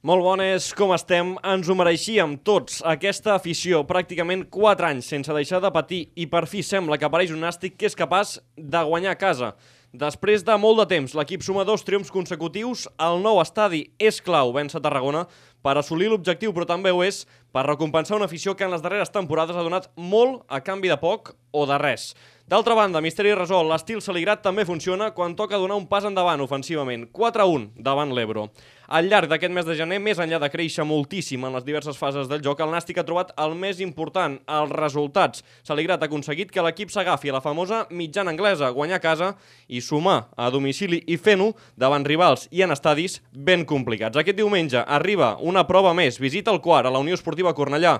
Molt bones, com estem? Ens ho mereixíem tots, aquesta afició, pràcticament 4 anys sense deixar de patir i per fi sembla que apareix un nàstic que és capaç de guanyar a casa. Després de molt de temps, l'equip suma dos triomfs consecutius, el nou estadi és clau vèncer Tarragona per assolir l'objectiu, però també ho és per recompensar una afició que en les darreres temporades ha donat molt a canvi de poc o de res. D'altra banda, misteri resolt, l'estil Saligrat també funciona quan toca donar un pas endavant ofensivament, 4-1 davant l'Ebro. Al llarg d'aquest mes de gener, més enllà de créixer moltíssim en les diverses fases del joc, el Nàstic ha trobat el més important, els resultats. Saligrat ha aconseguit que l'equip s'agafi a la famosa mitjana anglesa, guanyar a casa i sumar a domicili i fent-ho davant rivals i en estadis ben complicats. Aquest diumenge arriba una prova més, visita el quart a la Unió Esportiva Cornellà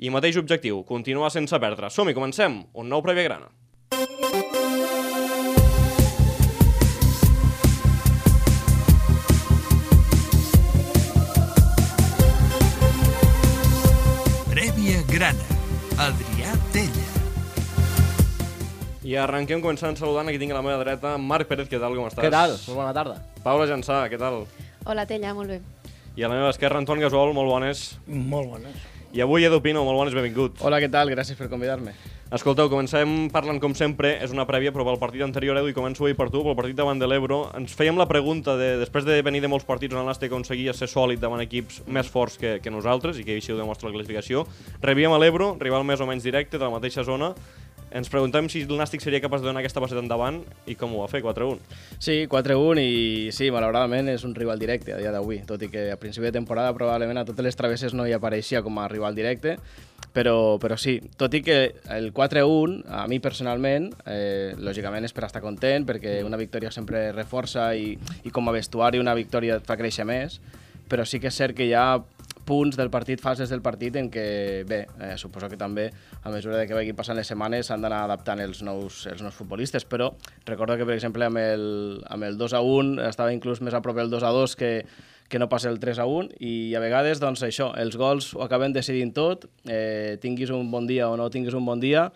i mateix objectiu, continuar sense perdre. Som-hi, comencem, un nou Prèvia Grana. Prèvia Grana. Adrià Tella. I arrenquem començant saludant aquí tinc a la meva dreta Marc Pérez, què tal, com estàs? Què tal? Molt bona tarda. Paula Jansà, què tal? Hola, Tella, molt bé. I a la meva esquerra, Anton Gasol, molt bones. Molt bones. I avui Edu Pino, molt bones, benvingut. Hola, què tal? Gràcies per convidar-me. Escolteu, comencem parlant com sempre, és una prèvia, però pel partit anterior, Edu, i començo avui per tu, pel partit davant de l'Ebro, ens fèiem la pregunta de, després de venir de molts partits on el Nàstic aconseguia ser sòlid davant equips més forts que, que nosaltres, i que així ho demostra la classificació, rebíem a l'Ebro, rival més o menys directe, de la mateixa zona, ens preguntem si el Nàstic seria capaç de donar aquesta passeta endavant i com ho va fer, 4-1. Sí, 4-1 i sí, malauradament és un rival directe a dia d'avui, tot i que a principi de temporada probablement a totes les travesses no hi apareixia com a rival directe, però, però sí, tot i que el 4-1, a mi personalment, eh, lògicament és per estar content, perquè una victòria sempre reforça i, i com a vestuari una victòria et fa créixer més, però sí que és cert que ha punts del partit, fases del partit en què, bé, eh, suposo que també a mesura de que vagi passant les setmanes s'han d'anar adaptant els nous, els nous futbolistes, però recordo que, per exemple, amb el, amb el 2 a 1 estava inclús més a prop el 2 a 2 que, que no passa el 3 a 1 i a vegades, doncs això, els gols ho acaben decidint tot, eh, tinguis un bon dia o no tinguis un bon dia,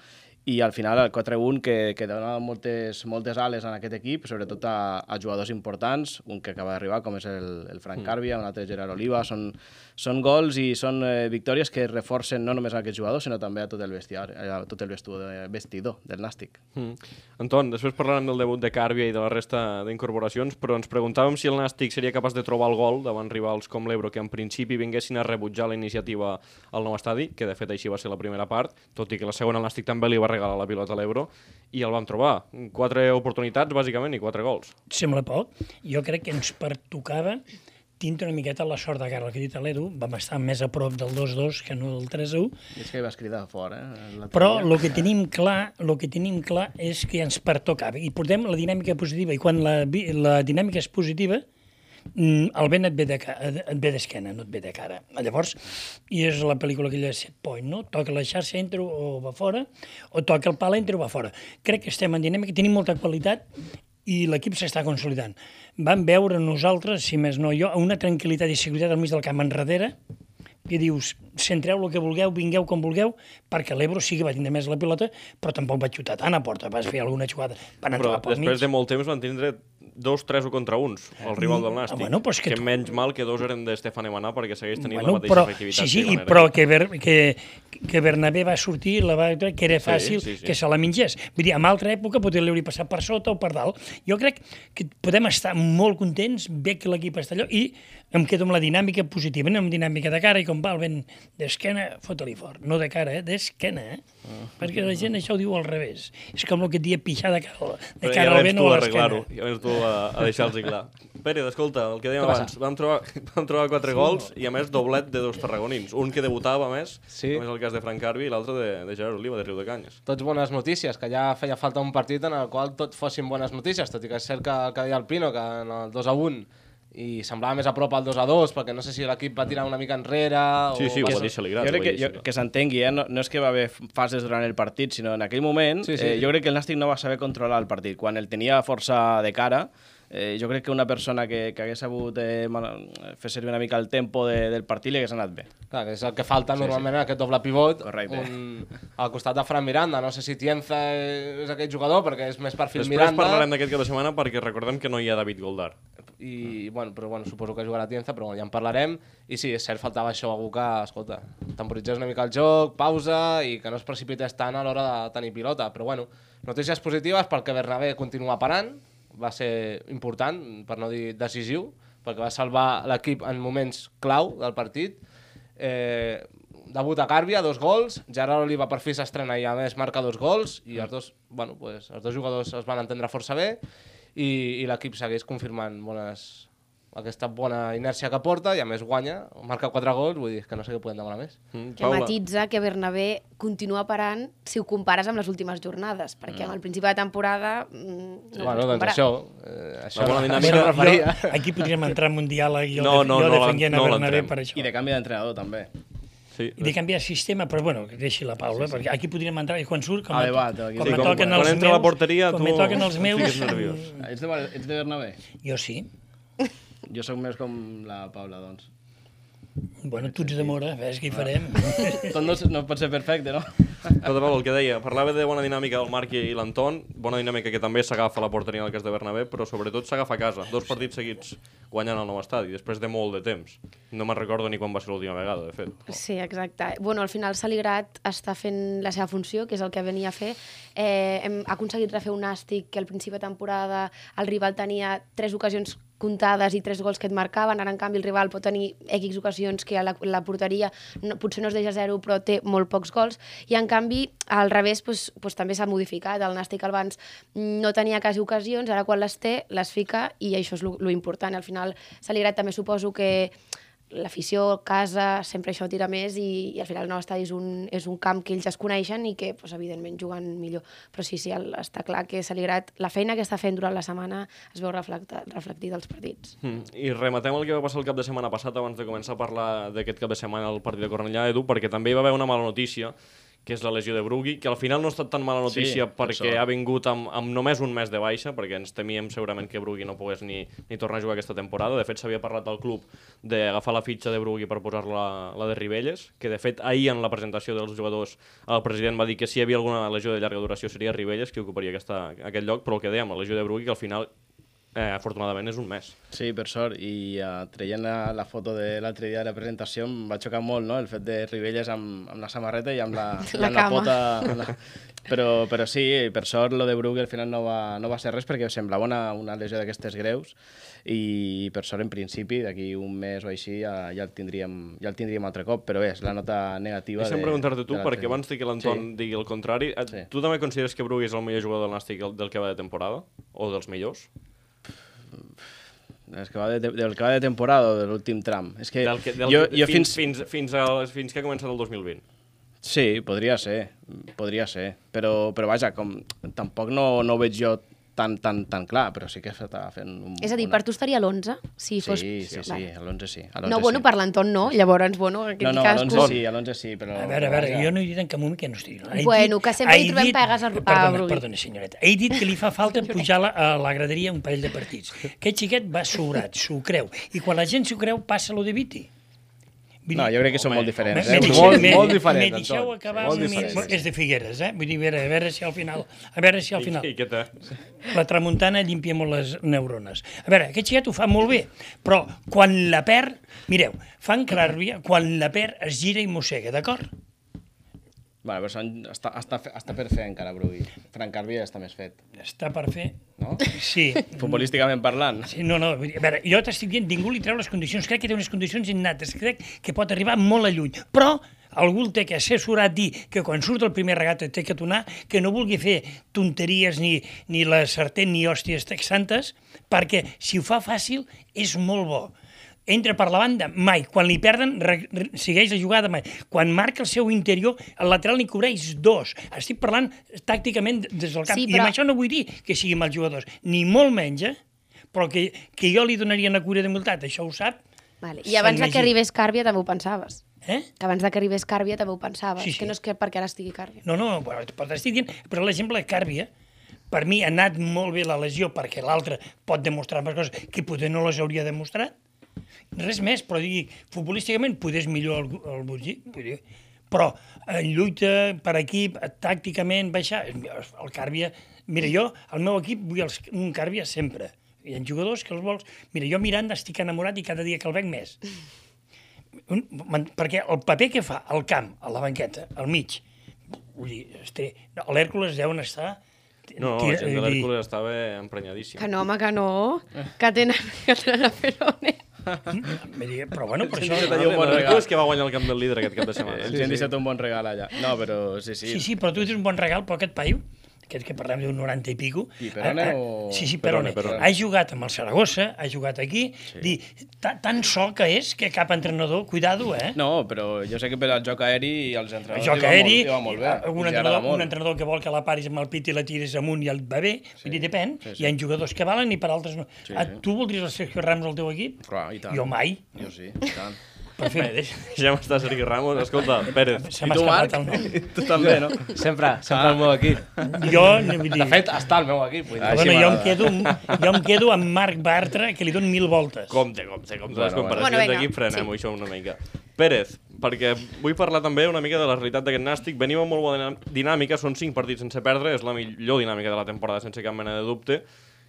i al final el 4-1 que, que dona moltes, moltes ales en aquest equip, sobretot a, a jugadors importants, un que acaba d'arribar com és el, el Frank Carbia, un altre Gerard Oliva, són, són gols i són eh, victòries que reforcen no només a aquests jugadors, sinó també a tot el vestiar, a tot el vestu, vestidor del Nàstic. Mm. Anton, després parlarem del debut de Càrbia i de la resta d'incorporacions, però ens preguntàvem si el Nàstic seria capaç de trobar el gol davant rivals com l'Ebro, que en principi vinguessin a rebutjar la iniciativa al nou estadi, que de fet així va ser la primera part, tot i que la segona el Nàstic també li va regalar la pilota a l'Ebro, i el vam trobar. Quatre oportunitats, bàsicament, i quatre gols. Sembla poc. Jo crec que ens pertocava tindre una miqueta la sort de cara al que ha dit l'Edu, vam estar més a prop del 2-2 que no del 3-1, I és que vas cridar fora, eh? però el que tenim clar, el que tenim clar és que ens pertocava i portem la dinàmica positiva i quan la, la dinàmica és positiva mm, el vent et ve de ca- et ve d'esquena, no et ve de cara. Llavors, i és la pel·lícula aquella de set point, no? Toca la xarxa, entra o va fora, o toca el pal, entra o va fora. Crec que estem en dinàmica, tenim molta qualitat i l'equip s'està consolidant. Vam veure nosaltres, si més no jo, una tranquil·litat i seguretat al mig del camp enrere, que dius, centreu el que vulgueu, vingueu com vulgueu, perquè l'Ebro sí que va tindre més la pilota, però tampoc va xutar tant a porta, vas fer alguna jugada, van Però pel mig. després de molt temps van tindre dos, tres o contra uns, el rival del Nàstic. Ah, bueno, pues que que tu- menys mal que dos eren de Stefan Emaná perquè segueix tenint Bueno, la mateixa però, efectivitat. sí, sí, però que, Ber, que, que Bernabé va sortir, la va, que era Sí, fàcil sí, sí. que se la mengés. Vull dir, en altra època potser li hauria passat per sota o per dalt. Jo crec que podem estar molt contents, bé que l'equip està allò, i em quedo amb la dinàmica positiva, no amb dinàmica de cara, i com va el vent d'esquena, fota-li fort. No de cara, eh? d'esquena, eh? Ah. Perquè la gent això ho diu al revés. És com el que et dia pixar de cara, de Però cara ja al vent o a a l'esquena. Tu a, a deixar-los clar. Pere, escolta, el que dèiem Què passa? abans, vam trobar, vam trobar quatre gols i a més doblet de dos tarragonins. Un que debutava a més, Sí. com és el cas de Frank Carvi, i l'altre de, de Gerard Oliva, de Riu de Canyes. Tots bones notícies, que ja feia falta un partit en el qual tot fossin bones notícies, tot i que és cert que el que deia el Pino, que en el 2 a 1 i semblava més a prop al 2 a 2, perquè no sé si l'equip va tirar una mica enrere Sí, o... sí, ho va dir Saligrat. Jo crec que, jo, que s'entengui, eh? no, no és que va haver fases durant el partit, sinó en aquell moment Sí, sí. eh, jo crec que el Nàstic no va saber controlar el partit. Quan el tenia força de cara, eh, jo crec que una persona que, que hagués sabut eh, fer servir una mica el tempo de, del partit li hagués anat bé. Clar, que és el que falta sí, normalment en aquest doble pivot. Correcte. Un, al costat de Fran Miranda. No sé si Tienza és aquest jugador, perquè és més perfil Després Miranda. parlarem d'aquest cap de setmana perquè recordem que no hi ha David Goldar. i, bueno, però bueno, suposo que jugarà Tienza, però bueno, ja en parlarem. I sí, és cert, faltava això, algú que, escolta, temporitzés una mica el joc, pausa i que no es precipités tant a l'hora de tenir pilota. Però bueno, notícies positives perquè Bernabé continua parant, va ser important, per no dir decisiu, perquè va salvar l'equip en moments clau del partit. Eh, debut a Càrbia, dos gols, Gerard Oliva per fi s'estrena i a més marca dos gols i els dos, bueno, pues, els dos jugadors es van entendre força bé i, i l'equip segueix confirmant bones, aquesta bona inèrcia que porta i a més guanya, marca quatre gols, vull dir que no sé què podem demanar més. Mm, Que matitza que Bernabé continua parant si ho compares amb les últimes jornades, perquè amb el principi de temporada mm, no bueno, doncs comparar. això, eh, això, això dinàmica. em referia. jo, aquí podríem entrar en un diàleg jo, No, no, no, jo no defenguent no a Bernabé l'entrem. per això. I de canvi d'entrenador, també. Sí. I de canviar sistema, però bueno, que deixi la Paula, sí, sí. perquè aquí podríem entrar i quan surt, com, A me- debat, aquí. com Sí, me com toquen quan els entra a la meus, porteria, quan tu me toquen els meus, nerviós. Ets de, ets de Bernabé? jo sí. Jo sóc més com la Paula, doncs. Bueno, tu ets de Mora, ves què hi farem. Tot no, no pot ser perfecte, no? Però de el que deia, parlava de bona dinàmica del Marc i l'Anton, bona dinàmica que també s'agafa a la porteria en el cas de Bernabé, però sobretot s'agafa a casa. Dos partits seguits guanyant el nou estadi, després de molt de temps. No me'n recordo ni quan va ser l'última vegada, de fet. Sí, exacte. Bueno, al final Saligrat està fent la seva funció, que és el que venia a fer. Eh, hem aconseguit refer un nàstic que al principi de temporada el rival tenia tres ocasions comptades i tres gols que et marcaven, ara en canvi el rival pot tenir X ocasions que la, la porteria no, potser no es deixa zero però té molt pocs gols. I en canvi al revés pues, pues, també s'ha modificat, el Nàstic abans no tenia quasi ocasions, ara quan les té les fica i això és lo, lo important. Al final Saligrat també suposo que l'afició, casa, sempre això tira més i, i al final el nou estadi és un, és un camp que ells es coneixen i que, pues, evidentment, juguen millor. Però sí, sí, el, està clar que Saligrat, la feina que està fent durant la setmana es veu reflecta, reflectida als partits. Mm. I rematem el que va passar el cap de setmana passat abans de començar a parlar d'aquest cap de setmana al partit de Cornellà, Edu, perquè també hi va haver una mala notícia que és la lesió de Brugui, que al final no ha estat tan mala notícia Sí, per perquè ha vingut amb, amb només un mes de baixa, perquè ens temíem segurament que Brugui no pogués ni, ni tornar a jugar aquesta temporada. De fet, s'havia parlat del club d'agafar la fitxa de Brugui per posar-la la, la de Ribelles, que de fet ahir en la presentació dels jugadors el president va dir que si hi havia alguna lesió de llarga duració seria Ribelles qui ocuparia aquesta, aquest lloc, però el que dèiem, la lesió de Brugui, que al final eh, afortunadament és un mes. Sí, per sort, i uh, traient la, la foto de l'altre dia de la presentació em va xocar molt, no?, el fet de Ribelles amb, amb la samarreta i amb la, i La amb la cama. pota... Amb la... Però, però sí, per sort, lo de Brugge al final no va, no va ser res perquè semblava una, una lesió d'aquestes greus i per sort, en principi, d'aquí un mes o així ja, ja, el tindríem, ja el tindríem altre cop, però bé, és la nota negativa Deixa'm de, preguntar-te tu, perquè abans de que l'Anton Sí. digui el contrari, Sí. tu també consideres que Brugui és el millor jugador del Nàstic del que va de temporada? O dels millors? És que va de, del que va de temporada o de l'últim tram. És que, Del que, del jo, jo fins, fins, fins, fins, a, fins que ha començat el 2020. Sí, podria ser, podria ser, però, però vaja, com tampoc no, no ho veig jo tan, tan, tan clar, però sí que està fent un... És a dir, una- per tu estaria a l'11? Si Sí, fos... sí, sí, Vale. a l'11 sí. A l'11 No, bueno, sí. per l'entorn no, llavors, bueno, aquí No, no, a cadascú... l'11 sí, a l'11 sí, però... A veure, a veure, jo no he dit en cap moment que no estigui. He Bueno, que sempre he trobem pegues a- a Perdona, Brugui. perdona, senyoreta. He dit que li fa falta pujar la, a la graderia un parell de partits. Aquest xiquet va sobrat, s'ho creu. I quan la gent s'ho creu, passa lo de Viti. Vull No, dir, jo crec que són molt diferents. Eh? me, Molt- me, molt diferent, Me deixeu Anton. acabar Molt un mi-. És de Figueres, eh? Vull dir, a veure, a veure si al final... A veure si al final... I, i? La tramuntana llimpia molt les neurones. A veure, aquest xiquet ho fa molt bé, però quan la perd... Mireu, fan cràrbia, quan la perd es gira i mossega, d'acord? Bueno, però són, està, està, fe- està per fer encara, Brugui. Frank Carvi ja està més fet, Està per fer... no? Sí. Futbolísticament parlant. Sí, no, no, vull dir, a veure, jo t'estic dient, ningú li treu les condicions, crec que té unes condicions innates, crec que pot arribar molt a lluny, però algú el té que assessorar dir que quan surt el primer regat té que tonar, que no vulgui fer tonteries ni, ni la sartén ni hòsties texantes, perquè si ho fa fàcil és molt bo. Entra per la banda, mai. Quan li perden, re, re, segueix la jugada, mai. Quan marca el seu interior, el lateral n'hi cobreix dos. Estic parlant tàcticament des del camp. Sí, I però- amb això no vull dir que siguin mals jugadors, ni molt menys, eh? però que, que jo li donaria una cura d'humilitat, això ho sap. Vale. I abans de que arribés Càrbia també ho pensaves. Eh? Que abans de que arribés Càrbia també ho pensaves. Sí, sí. Que no és que perquè ara estigui Càrbia. No, no, però t'estic dient, però l'exemple de Càrbia, per mi ha anat molt bé la lesió perquè l'altre pot demostrar més coses que potser no les hauria demostrat. Res més, però digui, futbolísticament poder és millor el, el dir, però en lluita per equip, tàcticament, baixar, el Càrbia... Mira, jo, al meu equip, vull els, un Càrbia sempre. Hi ha jugadors que els vols... Mira, jo Miranda estic enamorat i cada dia que el veig més. Un, man- perquè el paper que fa al camp, a la banqueta, al mig, vull dir, este, no, l'Hèrcules deuen estar... No, la gent de l'Hèrcules estava emprenyadíssima. Que no, home, que no. Que tenen, que tenen a Ferone. Dir, Però bueno, per Sí, això... sí, No, tenia un bon no, regal. és que va guanyar el camp del líder aquest cap de setmana. Els hem deixat un bon regal allà. No, però sí, sí. Sí, sí, però tu tens un bon regal, però aquest paio, aquest que parlem d'un 90 i pico... I Perone ha- ha- o- Sí, sí, Perone, Perone. Perone. Ha jugat amb el Saragossa, ha jugat aquí. Sí. Dir, ta- tan so que és que cap entrenador... Cuidado, eh? No, però jo sé que per al joc aeri els El entrenadors joc li va aeri, molt, va molt bé. eh, un entrenador, molt. un entrenador que vol que la paris amb el pit i la tiris amunt i el va bé, sí. vull dir, depèn. Sí, sí. Hi ha jugadors que valen i per altres no. Sí, Ah, sí. tu voldries el Sergio Ramos al teu equip? Clar, i tant. Jo mai. Jo sí, i tant. Per fer... Ja m'està Sergi Ramos. Escolta, Pérez. Se I tu, Marc? tu també, no? Sempre, sempre el meu equip. Jo, vull dir... De fet, està el meu equip. Vull dir. Així bueno, jo em, quedo, jo em quedo amb Marc Bartra, que li dono mil voltes. Compte, compte, compte. Bueno, les comparacions Bueno, d'aquí frenem-ho sí. això una mica. Pérez, perquè vull parlar també una mica de la realitat d'aquest Nàstic. Venim amb molt bona dinàmica, són cinc partits sense perdre, és la millor dinàmica de la temporada, sense cap mena de dubte.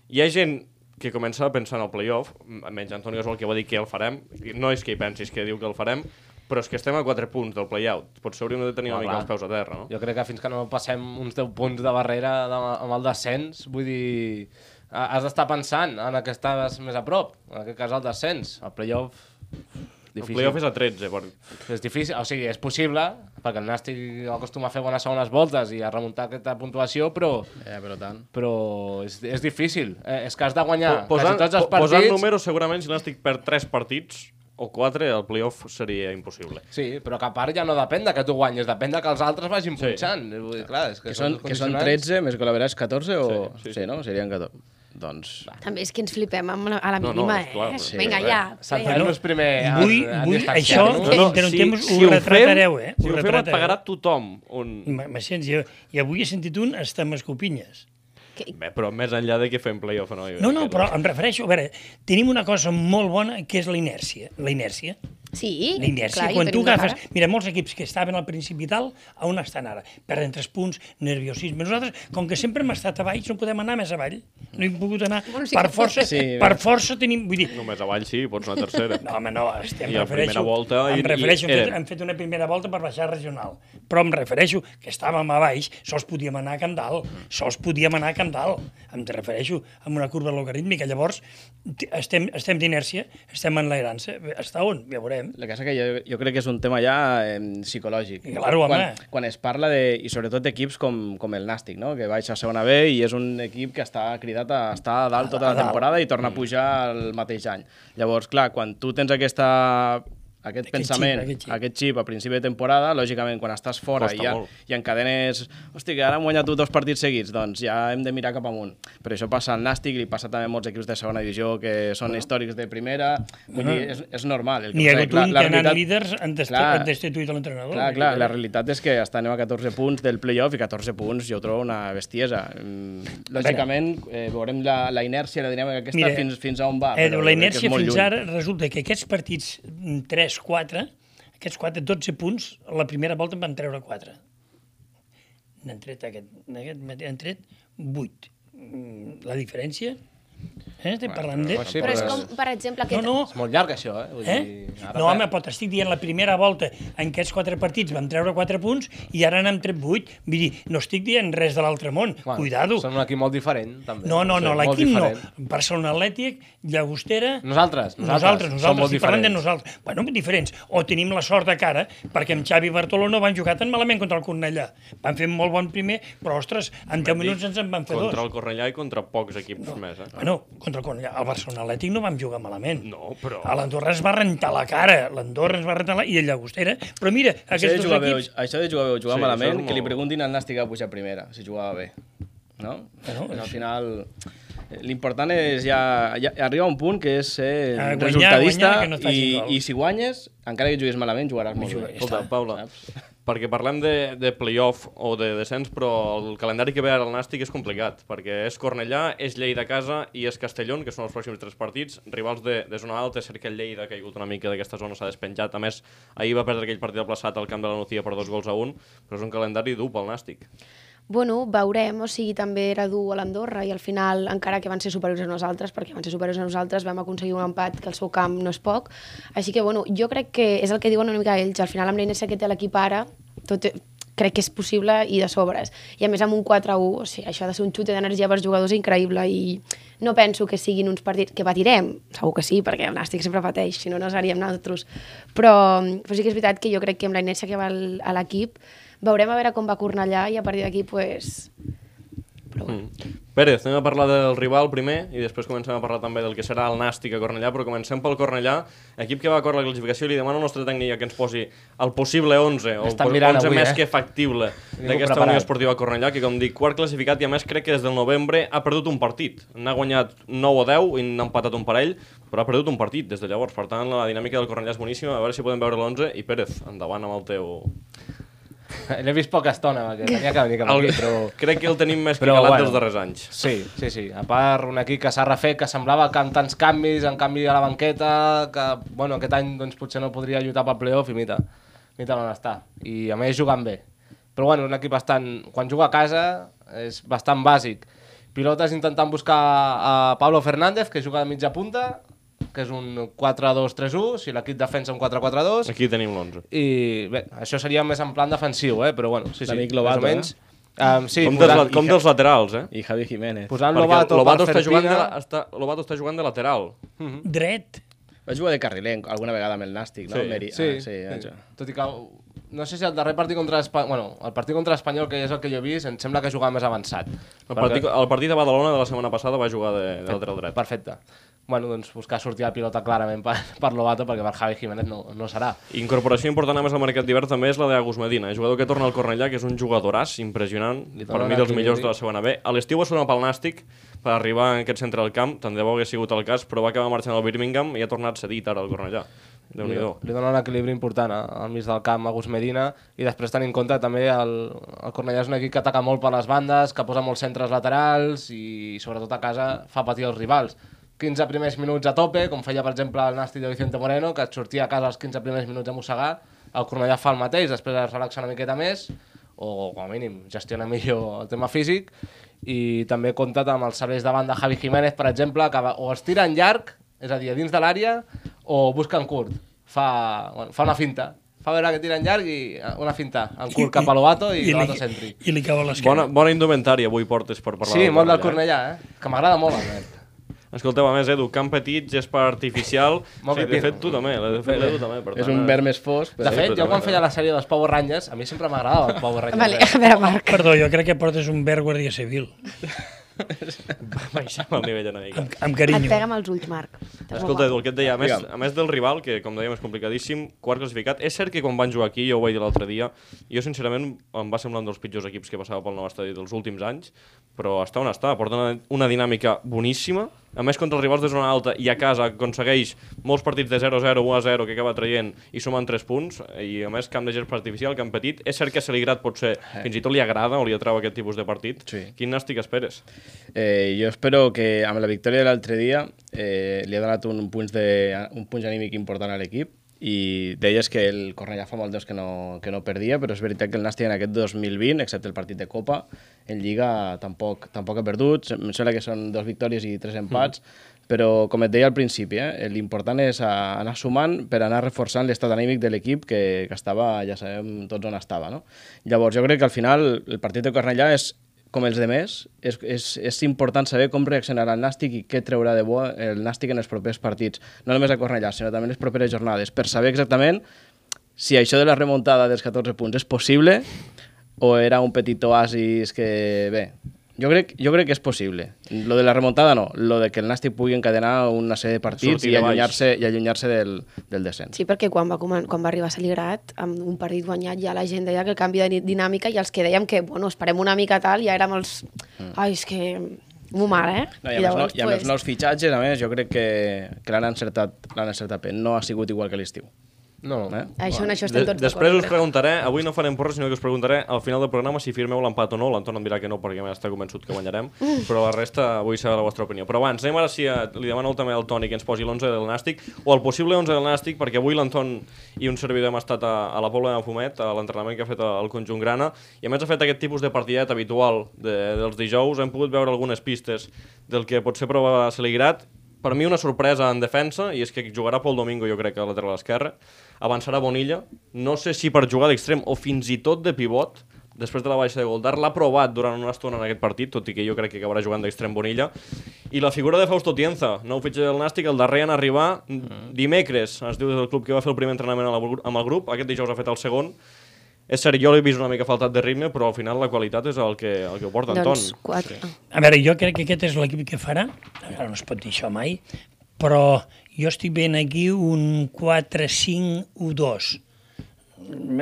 Hi ha gent que comença a pensar en el playoff, menys Antonio Gasol, que va dir que el farem. No és que hi pensis, que diu que el farem, però és que estem a 4 punts del playout. Potser hauríem de tenir una Ah, mica clar. els peus a terra, no? Jo crec que fins que no passem uns 10 punts de barrera de, amb el descens, vull dir, ha- has d'estar pensant en el que estàs més a prop, en aquest cas el descens, el playoff... El playoff és a 13, per... és difícil, o sigui, és possible, perquè el Nàstic acostuma a fer bones segones voltes i a remuntar aquesta puntuació, però, Eh, però tant. però és, és difícil. Eh, és que has de guanyar Po- posant, quasi tots els po- posant partits. números, segurament, si l'Nàstic perd 3 partits o 4, el playoff seria impossible. Sí, però que a part ja no depèn de que tu guanyes, depèn de que els altres vagin Sí. punxant. Vull dir, clar, és que, Que són, els que són condicionants- 13, més que la veràs 14 o... Sí, sí, Sí, sí. no? Serien 14. Doncs... També és que ens flipem amb la, a la No, no, mínima, és clar, eh? sí, Vinga, ja. Centrem-nos primer en, Vull, en vull això, distanciar-nos. que interrompem, ho retratareu, eh? Si Ho ho fem, et retratareu. pagarà tothom. Un... M- Me sents? Jo, I avui he sentit un hasta amb escopinyes. Bé, però més enllà de que fem playoff o no. No, no, que però em refereixo, a veure, tenim una cosa molt bona que és la inèrcia. La inèrcia. Sí, La clar, i ho Quan tu agafes... cara. Mira, molts equips que estaven al principi i tal, a on estan ara? Perden tres punts, nerviosisme. Nosaltres, com que sempre hem estat a avall, no podem anar més avall. No hem pogut anar... Bueno, sí per força, Sí, per força tenim... Vull dir, Només avall sí, pots anar a tercera. No, home, no, estem, I a refereixo, primera volta i- em refereixo, i hem, fet, hem fet una primera volta per baixar regional, però em refereixo que estàvem a baix, sols podíem anar a Camp Dalt, sols podíem anar a Camp Dalt, em refereixo amb una curva logarítmica, llavors estem, estem d'inèrcia, estem en l'herança, està on? Ja veurem. El que passa que jo, jo crec que és un tema ja eh, psicològic. Claro, home. quan, quan es parla de, i sobretot d'equips com, com el Nàstic, no? que baixa a segona B i és un equip que està cridat a estar a dalt tota la temporada i torna a pujar el mateix any. Llavors, clar, quan tu tens aquesta aquest, Aquest pensament, xip, aquest xip. aquest xip a principi de temporada, lògicament, quan estàs fora Costa i, ja, molt. i encadenes... Hosti, que ara hem guanyat dos partits seguits, doncs ja hem de mirar cap amunt. Però això passa al Nàstic, li passa també a molts equips de segona divisió que són històrics de primera. Vull dir, és, és normal. El que N'hi ha hagut un la que anant realitat- líders han dest- Clar. han destituït l'entrenador. Clar, clar, la realitat és que estem a 14 punts del playoff i 14 punts jo trobo una bestiesa. Mm, Lògicament, eh, veurem la, la inèrcia, la dinàmica aquesta Mira, fins, fins a on va. Eh, però la inèrcia fins lluny. ara resulta que aquests partits mm, 3-4, aquests 4, 12 punts, la primera volta en van treure 4. N'han tret aquest, aquest han tret 8. Mm, La diferència... Eh? Estem parlant de... però sí, Però és com, per exemple, aquest... No, no, És molt llarg, això, eh? Vull Eh? dir, ara No, fa- home, però t'estic dient la primera volta en aquests quatre partits vam treure quatre punts i ara n'hem tret vuit. Vull dir, no estic dient res de l'altre món. Bueno, Cuidado. Són un equip molt diferent, també. No, no, no, l'equip no. Barcelona Atlètic, Llagostera... Nosaltres, nosaltres, Nosaltres, som nosaltres, molt si parlem de diferents. nosaltres. Bueno, diferents. O tenim la sort de cara, perquè amb Xavi i Bartoló no van jugar tan malament contra el Cornellà. Van fer molt bon primer, però, ostres, en 10 minuts ens en van fer Contra dos. el Cornellà i contra pocs equips més, eh? Bueno, contra el Cornellà. El Barcelona Atlètic no vam jugar malament. No, però- A l'Andorra ens va rentar la cara. L'Andorra ens va rentar la... I el Llagostera. Però mira, aquests dos jugar bé, equips... això de jugar bé o jugar Sí, malament, que li preguntin al Nàstic a pujar a primera, si jugava bé. No? Bueno, Al final, l'important és ja, ja arribar a un punt que és ser Ah, guanyar, resultadista guanyar, no i, i si guanyes, encara que juguis malament, jugaràs molt bé. Escolta. Paula, perquè parlem de, de playoff o de descens, però el calendari que ve ara al Nàstic és complicat, perquè és Cornellà, és Lleida a casa i és Castellón, que són els pròxims tres partits, rivals de, de zona alta, és cert que el Lleida ha caigut una mica d'aquesta zona, s'ha despenjat, a més, ahir va perdre aquell partit aplaçat al camp de la Nucía per dos gols a un, però és un calendari dur pel Nàstic. Bueno, veurem, o sigui, també era dur a l'Andorra i al final, encara que van ser superiors a nosaltres, perquè van ser superiors a nosaltres, vam aconseguir un empat que el seu camp no és poc. Així que, bueno, jo crec que és el que diuen una mica ells. Al final, amb la inèrcia que té l'equip ara, tot, crec que és possible i de sobres. I a més amb un 4-1, o sigui, això ha de ser un xute d'energia pels jugadors increïble i no penso que siguin uns partits que patirem, segur que sí, perquè el Nàstic sempre pateix, si no, no seríem nosaltres. Però, però sí que és veritat que jo crec que amb la inèrcia que va a l'equip veurem a veure com va Cornellà i a partir d'aquí, pues... Però bueno. Mm. Pérez, anem a parlar del rival primer i després comencem a parlar també del que serà el Nàstic a Cornellà, però comencem pel Cornellà, equip que va a córrer la classificació, li demano al nostre tècnic que ens posi el possible 11, o el Estan po- mirant 11 avui, més eh? que factible d'aquesta. Unió Esportiva Cornellà, que com dic, quart classificat i a més crec que des del novembre ha perdut un partit. N'ha guanyat 9 o 10 i n'ha empatat un parell, però ha perdut un partit des de llavors. Per tant, la dinàmica del Cornellà és boníssima, a veure si podem veure l'11 i Pérez, endavant amb el teu... L'he vist poca estona, perquè tenia que venir cap aquí, però... Crec que el tenim més que Però, calat bueno. dels darrers anys. Sí, sí, sí. A part, un equip que s'ha refet, que semblava que amb tants canvis, en canvi a la banqueta, que bueno, aquest any doncs, potser no podria lluitar pel playoff i mira, mira on està. I a més jugant bé. Però bueno, un equip bastant... Quan juga a casa és bastant bàsic. Pilotes intentant buscar a Pablo Fernández, que juga de mitja punta, que és un 4-2-3-1, si l'equip defensa un 4-4-2, Aquí tenim l'11. i bé, això seria més en plan defensiu, eh? però bueno, sí, sí, L'amic més o menys. Um, sí, com, dels, posant, la- com dels laterals, eh? I Javi Jiménez. posant Perquè Lobato, Lobato per està jugant, de, la- està, Lobato està jugant de lateral. Dret. Va jugar de carriler alguna vegada amb el Nàstic, no? Sí, Meri... Sí, ah, sí, sí. això. tot i que no sé si el darrer partit contra l'Espanyol, bueno, el partit contra l'Espanyol, que és el que jo he vist, em sembla que jugava més avançat. El partit, el partit de Badalona de la setmana passada va jugar de, de lateral dret. Perfecte. Bueno, doncs buscar sortir la pilota clarament per, per Lobato, perquè per Javi Jiménez no, no serà. Incorporació important a més al mercat d'hivern també és la d'Agus Medina, jugador que torna al Cornellà, que és un jugadoràs impressionant, per mi dels millors de la segona B. A l'estiu va sonar pel Nàstic per arribar en aquest centre del camp, tant de bo hagués sigut el cas, però va acabar marxant al Birmingham i ha tornat cedit ara al Cornellà. déu nhi Li, dona un equilibri important a- al mig del camp a Gus Medina i després tenint en compte també el, el Cornellà és un equip que ataca molt per les bandes, que posa molts centres laterals i sobretot a casa fa patir els rivals. 15 primers minuts a tope, com feia per exemple el Nàstic de Vicente Moreno, que et sortia a casa els 15 primers minuts a mossegar, el Cornellà fa el mateix, després es relaxa una miqueta més, o com a mínim gestiona millor el tema físic, i també compta amb els serveis de banda Javi Jiménez, per exemple, que o es tira en llarg, és a dir, a dins de l'àrea, o busca en curt. Fa, bueno, fa una finta. Fa veure que tira en llarg i eh, una finta en curt cap a Lobato i, Lobato li, centri. I li cau a l'esquena. Bona, bona indumentària avui portes per parlar Sí, molt del Cornellà, Cornellà, eh? Que m'agrada molt, Albert. Eh? Escolteu, a més, Edu, camp petit, gespa artificial... Molt sí, bé, de fet, tu també, l'he fet l'Edu també. Per És tant, un eh, verd més fosc, De però... fet, jo quan feia la sèrie dels Power Rangers, a mi sempre m'agradava el Power Rangers. Vale, a veure, Marc. Perdó, jo crec que portes un verd guàrdia civil. Baixem el nivell una mica. Amb, amb Et carinyo. pega amb els ulls, Marc. Escolta, Edu, el que et deia, a més, a més del rival, que com dèiem és complicadíssim, quart classificat, és cert que quan van jugar aquí, jo ho vaig dir l'altre dia, jo sincerament em va semblar un dels pitjors equips que passava pel nou estadi dels últims anys, però està on està, porta una, una dinàmica boníssima, a més contra els rivals de zona alta i a casa aconsegueix molts partits de 0-0, 1-0 que acaba traient i sumen 3 punts, i a més camp de gespa artificial, camp petit, és cert que a Celigrat potser fins i tot li agrada o li atrau aquest tipus de partit. Sí. Quin nàstic esperes? Eh, jo espero que amb la victòria de l'altre dia eh, li ha donat un punts, de, un punts anímic important a l'equip i deies que el Cornellà fa molt temps que no, que no perdia, però és veritat que el Nàstic en aquest 2020, excepte el partit de Copa, en Lliga tampoc, tampoc ha perdut, em sembla que són dos victòries i tres empats, però com et deia al principi, eh, l'important és anar sumant per anar reforçant l'estat anímic de l'equip que, que estava, ja sabem tots on estava. No? Llavors jo crec que al final el partit de Cornellà és com els demés, és, és, és important saber com reaccionarà el Nàstic i què treurà de bo el Nàstic en els propers partits, no només a Cornellà, sinó també en les properes jornades, per saber exactament si això de la remuntada dels 14 punts és possible o era un petit oasis que, bé, jo crec, jo crec que és possible. Lo de la remuntada no, lo de que el Nàstic pugui encadenar una sèrie de partits Sortir i allunyar-se i allunyar-se del, del descens. Sí, perquè quan va, quan va arribar a Saligrat, amb un partit guanyat, ja la gent deia que el canvi de dinàmica i els que dèiem que, bueno, esperem una mica tal, ja érem els... Ai, és que... Molt mal, eh? No, I, a més, no, I amb els nous fitxatges, a més, jo crec que, que l'han encertat, encertat bé. No ha sigut igual que l'estiu. No, Eh? Això, en això estem tots després us d'acord. preguntaré, avui no farem porres, sinó que us preguntaré al final del programa si firmeu l'empat o no. L'Anton em dirà que no, perquè està convençut que guanyarem, però la resta vull saber la vostra opinió. Però abans, anem ara si a, li demano també al Toni que ens posi l'11 del Nàstic, o el possible 11 del Nàstic, perquè avui l'Anton i un servidor hem estat a, a la Pobla de Fumet, a l'entrenament que ha fet el conjunt grana, i a més ha fet aquest tipus de partidet habitual de, dels dijous, hem pogut veure algunes pistes del que potser prova Seligrat, per mi una sorpresa en defensa, i és que jugarà Pol Domingo, jo crec, a lateral esquerre, avançarà Bonilla, no sé si per jugar d'extrem o fins i tot de pivot, després de la baixa de Goldar, l'ha provat durant una estona en aquest partit, tot i que jo crec que acabarà jugant d'extrem Bonilla, i la figura de Fausto Tienza, nou fitxer del Nàstic, el darrer en arribar dimecres, es diu des del club que va fer el primer entrenament amb el grup, aquest dijous ha fet el segon, és cert, jo l'he vist una mica faltat de ritme, però al final la qualitat és el que, el que ho porta, Anton. Doncs quatre. Ah. A veure, jo crec que aquest és l'equip que farà, ara no es pot dir això mai, però jo estic veient aquí un 4-5-1-2.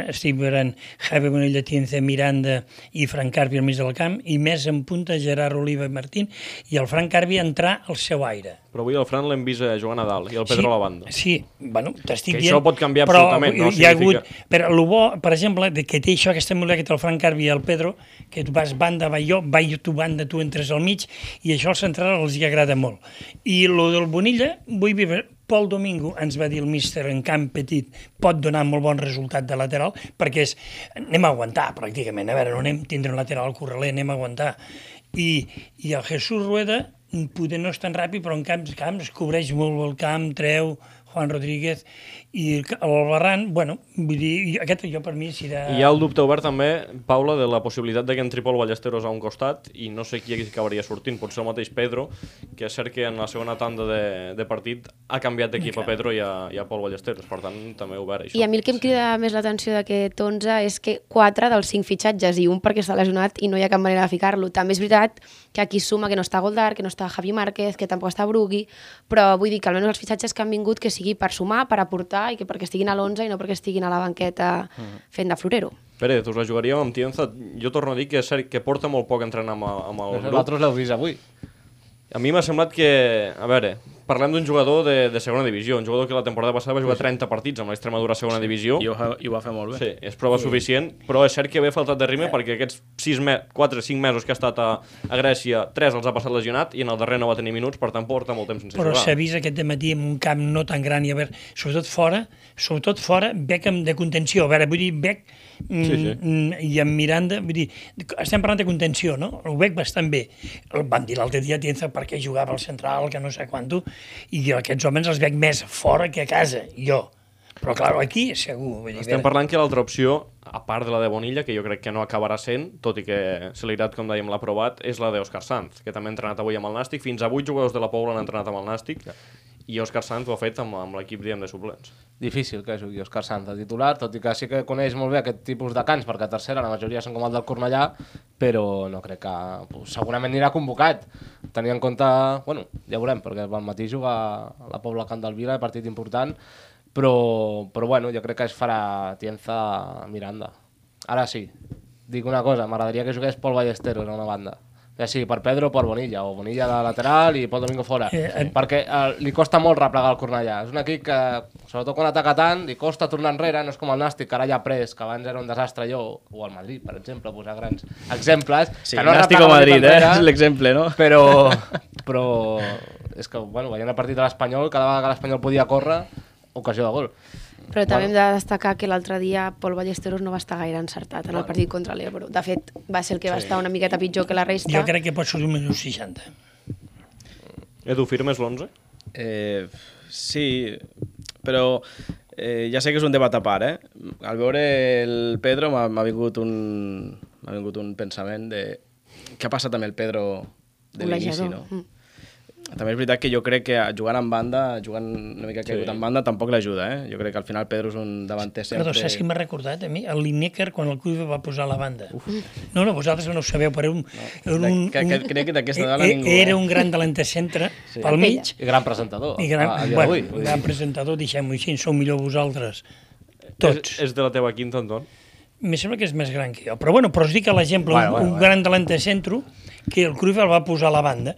Estic veient Javi Bonilla, Tienza, Miranda i Frank Carvi al mig del camp i més en punta Gerard Oliva i Martín i el Frank Carvi entrar al seu aire. Però avui el Fran l'hem vist eh, a dalt i el Pedro a la banda. Sí, bueno, t'estic Que dient... això pot canviar però absolutament, no? Hi ha Significa- hagut, però el bo, per exemple, de que té això, aquesta muleta que té el Frank Carvi i el Pedro, que tu vas banda, va jo, va jo, tu banda, tu entres al mig, i això al central els hi agrada molt. I lo del Bonilla, vull dir, Pol Domingo, ens va dir el míster en camp petit, pot donar molt bon resultat de lateral, perquè és, anem a aguantar, pràcticament. A veure, no anem a tindre un lateral correler, anem a aguantar. I, i el Jesús Rueda, poder no és tan ràpid, però en camps, camps cobreix molt el camp, treu, Juan Rodríguez, i el Barran, bueno, vull dir, aquest jo per mi serà... I hi ha el dubte obert també, Paula, de la possibilitat de que entri Pol Ballesteros a un costat i no sé qui acabaria sortint, potser el mateix Pedro, que és cert que en la segona tanda de, de partit ha canviat d'equip a Pedro i a, i a Pol Ballesteros, per tant també obert això. I a mi el que em crida més l'atenció d'aquest 11 és que 4 dels 5 fitxatges i un perquè està lesionat i no hi ha cap manera de ficar-lo. També és veritat que aquí suma que no està Goldar, que no està Javi Márquez, que tampoc està Brugui, però vull dir que almenys els fitxatges que han vingut que sigui per sumar, per aportar i que perquè estiguin a l'11 i no perquè estiguin a la banqueta fent de florero. Pérez, us la jugaríem amb Tienza. Jo torno a dir que és cert que porta molt poc entrenant amb, amb el grup. Vosaltres l'heu vist avui. A mi m'ha semblat que, a veure, parlem d'un jugador de, de segona divisió, un jugador que la temporada passada va jugar 30 partits amb l'Extremadura segona divisió. I ho, i ho va fer molt bé. Sí, és prova suficient, però és cert que ve faltat de ritme perquè aquests 6 me 4 5 mesos que ha estat a, a Grècia, 3 els ha passat lesionat i en el darrer no va tenir minuts, per tant porta molt temps sense però jugar. s'ha vist aquest matí en un camp no tan gran i a veure, sobretot fora, sobretot fora, Beckham de contenció, a veure, vull dir, Beck mm, Sí, sí. mm, i en Miranda, vull dir, estem parlant de contenció, no? El Beck bastant bé. El van dir l'altre dia, Tienza, perquè jugava al central, que no sé quanto, i aquests homes els veig més fora que a casa, jo. Però, clar, aquí segur. Vull dir, Estem parlant que l'altra opció, a part de la de Bonilla, que jo crec que no acabarà sent, tot i que Celebrat, com dèiem, l'ha provat, és la d'Òscar Sanz, que també ha entrenat avui amb el Nàstic. Fins a 8 jugadors de la Pobla han entrenat amb el Nàstic, i Òscar Sanz ho ha fet amb, amb l'equip, de suplents. Difícil que jugui Òscar Sanz de titular, tot i que sí que coneix molt bé aquest tipus de cants, perquè a tercera la majoria són com el del Cornellà, però no crec que... Pues, segurament anirà convocat. Tenint en compte... Bueno, ja veurem, perquè al matí juga a la Pobla Camp del Vila, partit important, però, però bueno, jo crec que es farà Tienza Miranda. Ara sí, dic una cosa, m'agradaria que jugués Pol Ballesteros a una banda. Ja sigui per Pedro o per Bonilla, o Bonilla de lateral i Pol Domingo fora. Eh, eh. Perquè eh, li costa molt replegar el Cornellà. És un equip que, sobretot quan ataca tant, li costa tornar enrere, no és com el Nàstic, que ara ja ha pres, que abans era un desastre jo, o el Madrid, per exemple, posar grans exemples. Sí, que no Nàstic o Madrid, eh? enrere, És l'exemple, no? Però, però és que, bueno, veient el partit de l'Espanyol, cada vegada que l'Espanyol podia córrer, ocasió de gol. Però també hem de destacar que l'altre dia Pol Ballesteros no va estar gaire encertat en el partit contra l'Ebro. De fet, va ser el que va estar una miqueta pitjor que la resta. jo crec que pot sortir un minut 60. Edu, firmes l'11? Eh, sí, però eh, ja sé que és un debat a part, eh? Al veure el Pedro m'ha vingut, un, m'ha vingut un pensament de què ha passat amb el Pedro de l'inici, no? Mm. També és veritat que jo crec que jugant en banda, jugant una mica caigut Sí. en banda, tampoc l'ajuda, eh? Jo crec que al final Pedro és un davanter sempre... Perdó, saps qui m'ha recordat a mi? El Lineker quan el Cruyff va posar a la banda. Uf. No, no, vosaltres no ho sabeu, però era un... era un, que- que- crec que d'aquesta dada eh, ningú, Era eh? un gran delanter centre sí. pel mig, I gran presentador. i gran, a, a dia bueno, dir, gran presentador, deixem-ho així, sou millor vosaltres. Tots. És, és de la teva quinta, Anton? Me sembla que és més gran que jo. Però bueno, però us dic a l'exemple, Bueno, un, bueno, un bueno. gran delanter centro que el Cruyff el va posar a la banda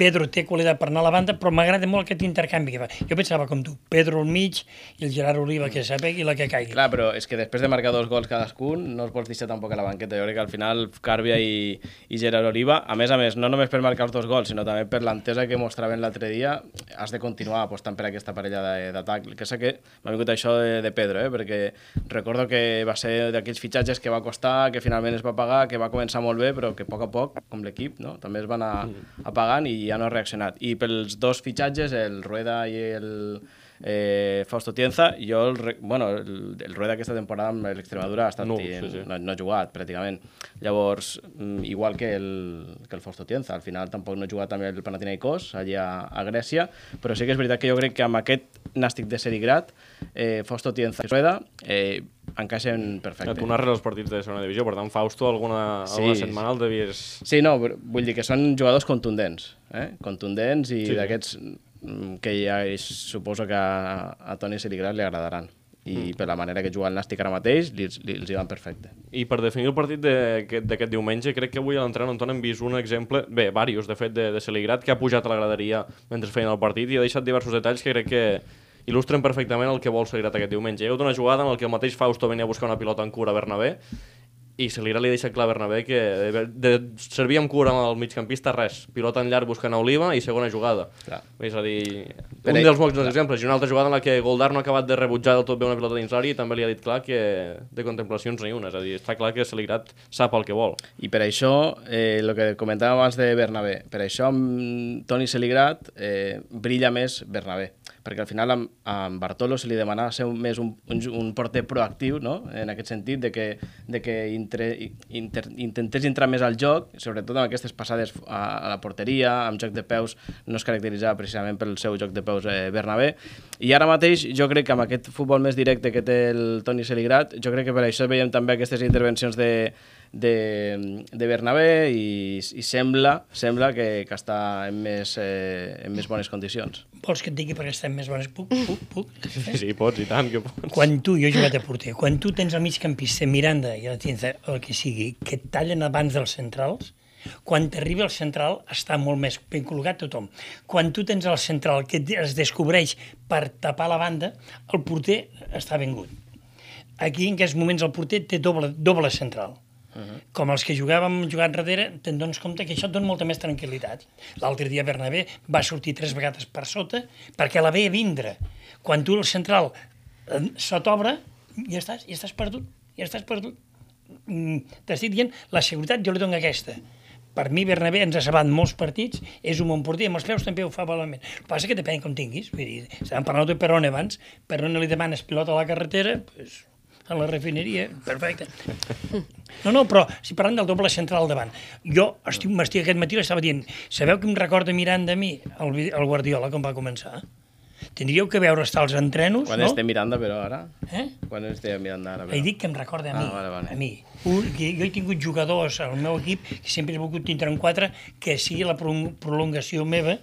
Pedro té qualitat per anar a la banda, però m'agrada molt aquest intercanvi que fa. Jo pensava com tu, Pedro al mig i el Gerard Oliva que sapegui la que caigui. Clar, però és que després de marcar dos gols cadascun no els pots deixar tampoc a la banqueta. Jo crec que al final Càrbia i, i Gerard Oliva, a més a més, no només per marcar els dos gols, sinó també per l'entesa que mostraven l'altre dia, has de continuar apostant per aquesta parella d'atac. Que sé que m'ha vingut això de, de Pedro, eh? perquè recordo que va ser d'aquells fitxatges que va costar, que finalment es va pagar, que va començar molt bé, però que a poc a poc, com l'equip, no? també es va anar apagant i ja no ha reaccionat. I pels dos fitxatges, el Rueda i el eh, Fausto Tienza, jo, el, bueno, el, el Rueda aquesta temporada amb l'Extremadura ha estat i- sí, sí. No, no ha jugat pràcticament. Llavors, mm, igual que el, que el Fausto Tienza, al final tampoc no ha jugat amb el Panathinaikos allà a, a Grècia, però sí que és veritat que jo crec que amb aquest nàstic de Serigrat, eh, Fausto Tienza i Rueda eh, encaixen perfecte. Tu narres els partits de segona divisió, per tant, Fausto, alguna, Sí. alguna setmana el devies... Sí, no, vull dir que són jugadors contundents, eh? contundents i Sí. d'aquests que ja és, suposo que a, a Toni Serigrat li agradaran. I mm. per la manera que juga el Nàstic ara mateix, li, li, els hi van perfecte. I per definir el partit d'aquest diumenge, crec que avui a l'entrenador Anton hem vist un exemple, bé, varios, de fet, de, de Celigrat, que ha pujat a la graderia mentre feien el partit i ha deixat diversos detalls que crec que il·lustren perfectament el que vol Celigrat aquest diumenge. Hi ha hagut una jugada en la que el mateix Fausto venia a buscar una pilota en cura a Bernabé i Celigrat li ha deixat clar a Bernabé que de, de servir amb cura amb el migcampista res, pilota en llarg buscant a Oliva i segona jugada. Clar. És a dir, Per un ell- dels molts exemples. I una altra jugada en la que Goldar no ha acabat de rebutjar del tot bé una pilota dins l'àrea i també li ha dit clar que de contemplacions ni una. És a dir, està clar que Celigrat sap el que vol. I per això, eh, el que comentàvem abans de Bernabé, per això amb Toni Celigrat eh, brilla més Bernabé, perquè al final amb, amb Bartolo se li demanava ser un, més un, un, un porter proactiu, no? en aquest sentit, de que, de que intre, inter, intentés entrar més al joc, sobretot amb aquestes passades a, a la porteria, amb joc de peus, no es caracteritzava precisament pel seu joc de peus eh, Bernabé, i ara mateix jo crec que amb aquest futbol més directe que té el Toni Celigrat, jo crec que per això veiem també aquestes intervencions de, de, de Bernabé i, i sembla, sembla que, que està en més, eh, en més bones condicions. Vols que et digui perquè estem més bones? Puc, puc, puc. Sí, sí, pots, i tant que pots. Quan tu, jo he jugat a porter, quan tu tens el migcampista Miranda i la Tinza, el que sigui, que et tallen abans dels centrals, quan t'arriba el central està molt més ben col·locat tothom. Quan tu tens el central que es descobreix per tapar la banda, el porter està vengut. Aquí, en aquests moments, el porter té doble, doble central. Uh -huh. Com els que jugàvem jugant darrere, te'n dones compte que això et dona molta més tranquil·litat. L'altre dia Bernabé va sortir tres vegades per sota perquè la veia vindre. Quan tu el central eh, se t'obre, ja estàs, ja estàs perdut, ja estàs perdut. Mm, T'estic dient, la seguretat jo li dono aquesta. Per mi, Bernabé ens ha salvat molts partits, és un bon porter, amb els peus també ho fa valament. El que passa que depèn com tinguis. Vull dir, estàvem parlant de Perone abans, Perone li demanes pilota a la carretera, pues, a la refineria, perfecte. No, no, però si parlem del doble central al davant, jo estic, m'estic aquest matí l'estava dient, sabeu que em recorda mirant de mi el, el Guardiola com va començar? Tindríeu que veure estar als entrenos, Quan no? estem Miranda, però, ara? Eh? Quan estem Miranda, ara, He però? dit que em recorda a mi. Ah, vale, vale. A mi. Un, jo he tingut jugadors al meu equip que sempre he volgut tindre un 4 que sigui la prolong- prolongació meva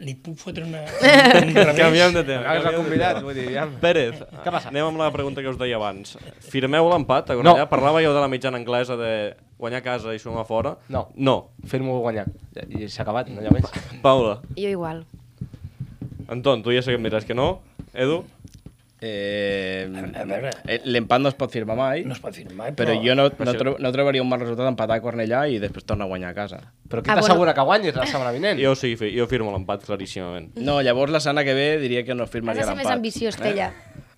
li puc fotre una. Canviem de tema. Hagués convidat, vull dir, ja. Pérez, Què passa? anem amb la pregunta que us deia abans. Firmeu l'empat a Cornellà? No. Parlàveu de la mitjana anglesa de guanyar a casa i sumar fora? No. No. Firmo guanyar. I s'ha acabat, no hi ha més. Paula, Jo igual. Anton, tu ja sé que em diràs que no. Edu? Eh, A veure, eh, L'empat no es pot firmar mai, no es pot firmar, però però... jo no, no, tro no trobaria un mal resultat empatar a Cornellà i després tornar a guanyar a casa. Però qui Ah, t'assegura que guanyis la setmana vinent? Jo sí, jo firmo l'empat claríssimament. No, llavors la setmana que ve diria que no Has firmaria de ser l'empat. més ambiciós, Tella.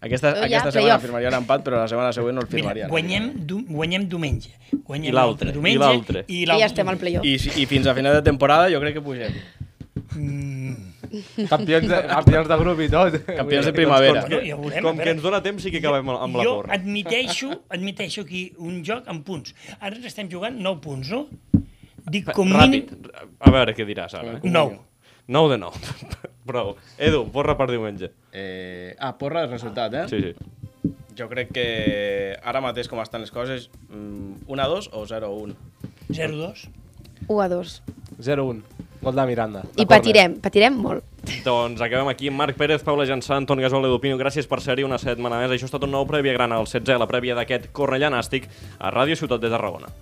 Aquesta, Tu ja, aquesta setmana playoff. firmaria l'empat, però la setmana següent no el Mira, firmaria. guanyem, du, guanyem diumenge. Guanyem I l'altre, i l'altre. I I ja estem al playoff. I, I fins a final de temporada jo crec que pugem. Campions de, campions de grup i tot. Campions de primavera. Bueno, ja ho veurem, Com a que ens dona temps sí que acabem amb la jo porra. admiteixo, admiteixo aquí un joc amb punts. Ara ens estem jugant 9 punts, no? Dic com mínim... Ràpid. A veure què diràs ara. 9. 9 de 9. Prou. Edu, porra per diumenge. Eh, ah, porra el resultat, eh? Sí, sí. Jo crec que ara mateix com estan les coses, mm, 1-2 o 0-1. 0-2. 1 a 2. 0-1. Gol de Miranda. I patirem, patirem molt. Doncs acabem aquí. Marc Pérez, Paula Jansà, Anton Gasol, Edu Pino, gràcies per ser-hi una setmana més. Això ha estat un nou prèvia gran al 16, la prèvia d'aquest Cornellà Nàstic a Ràdio Ciutat de Tarragona.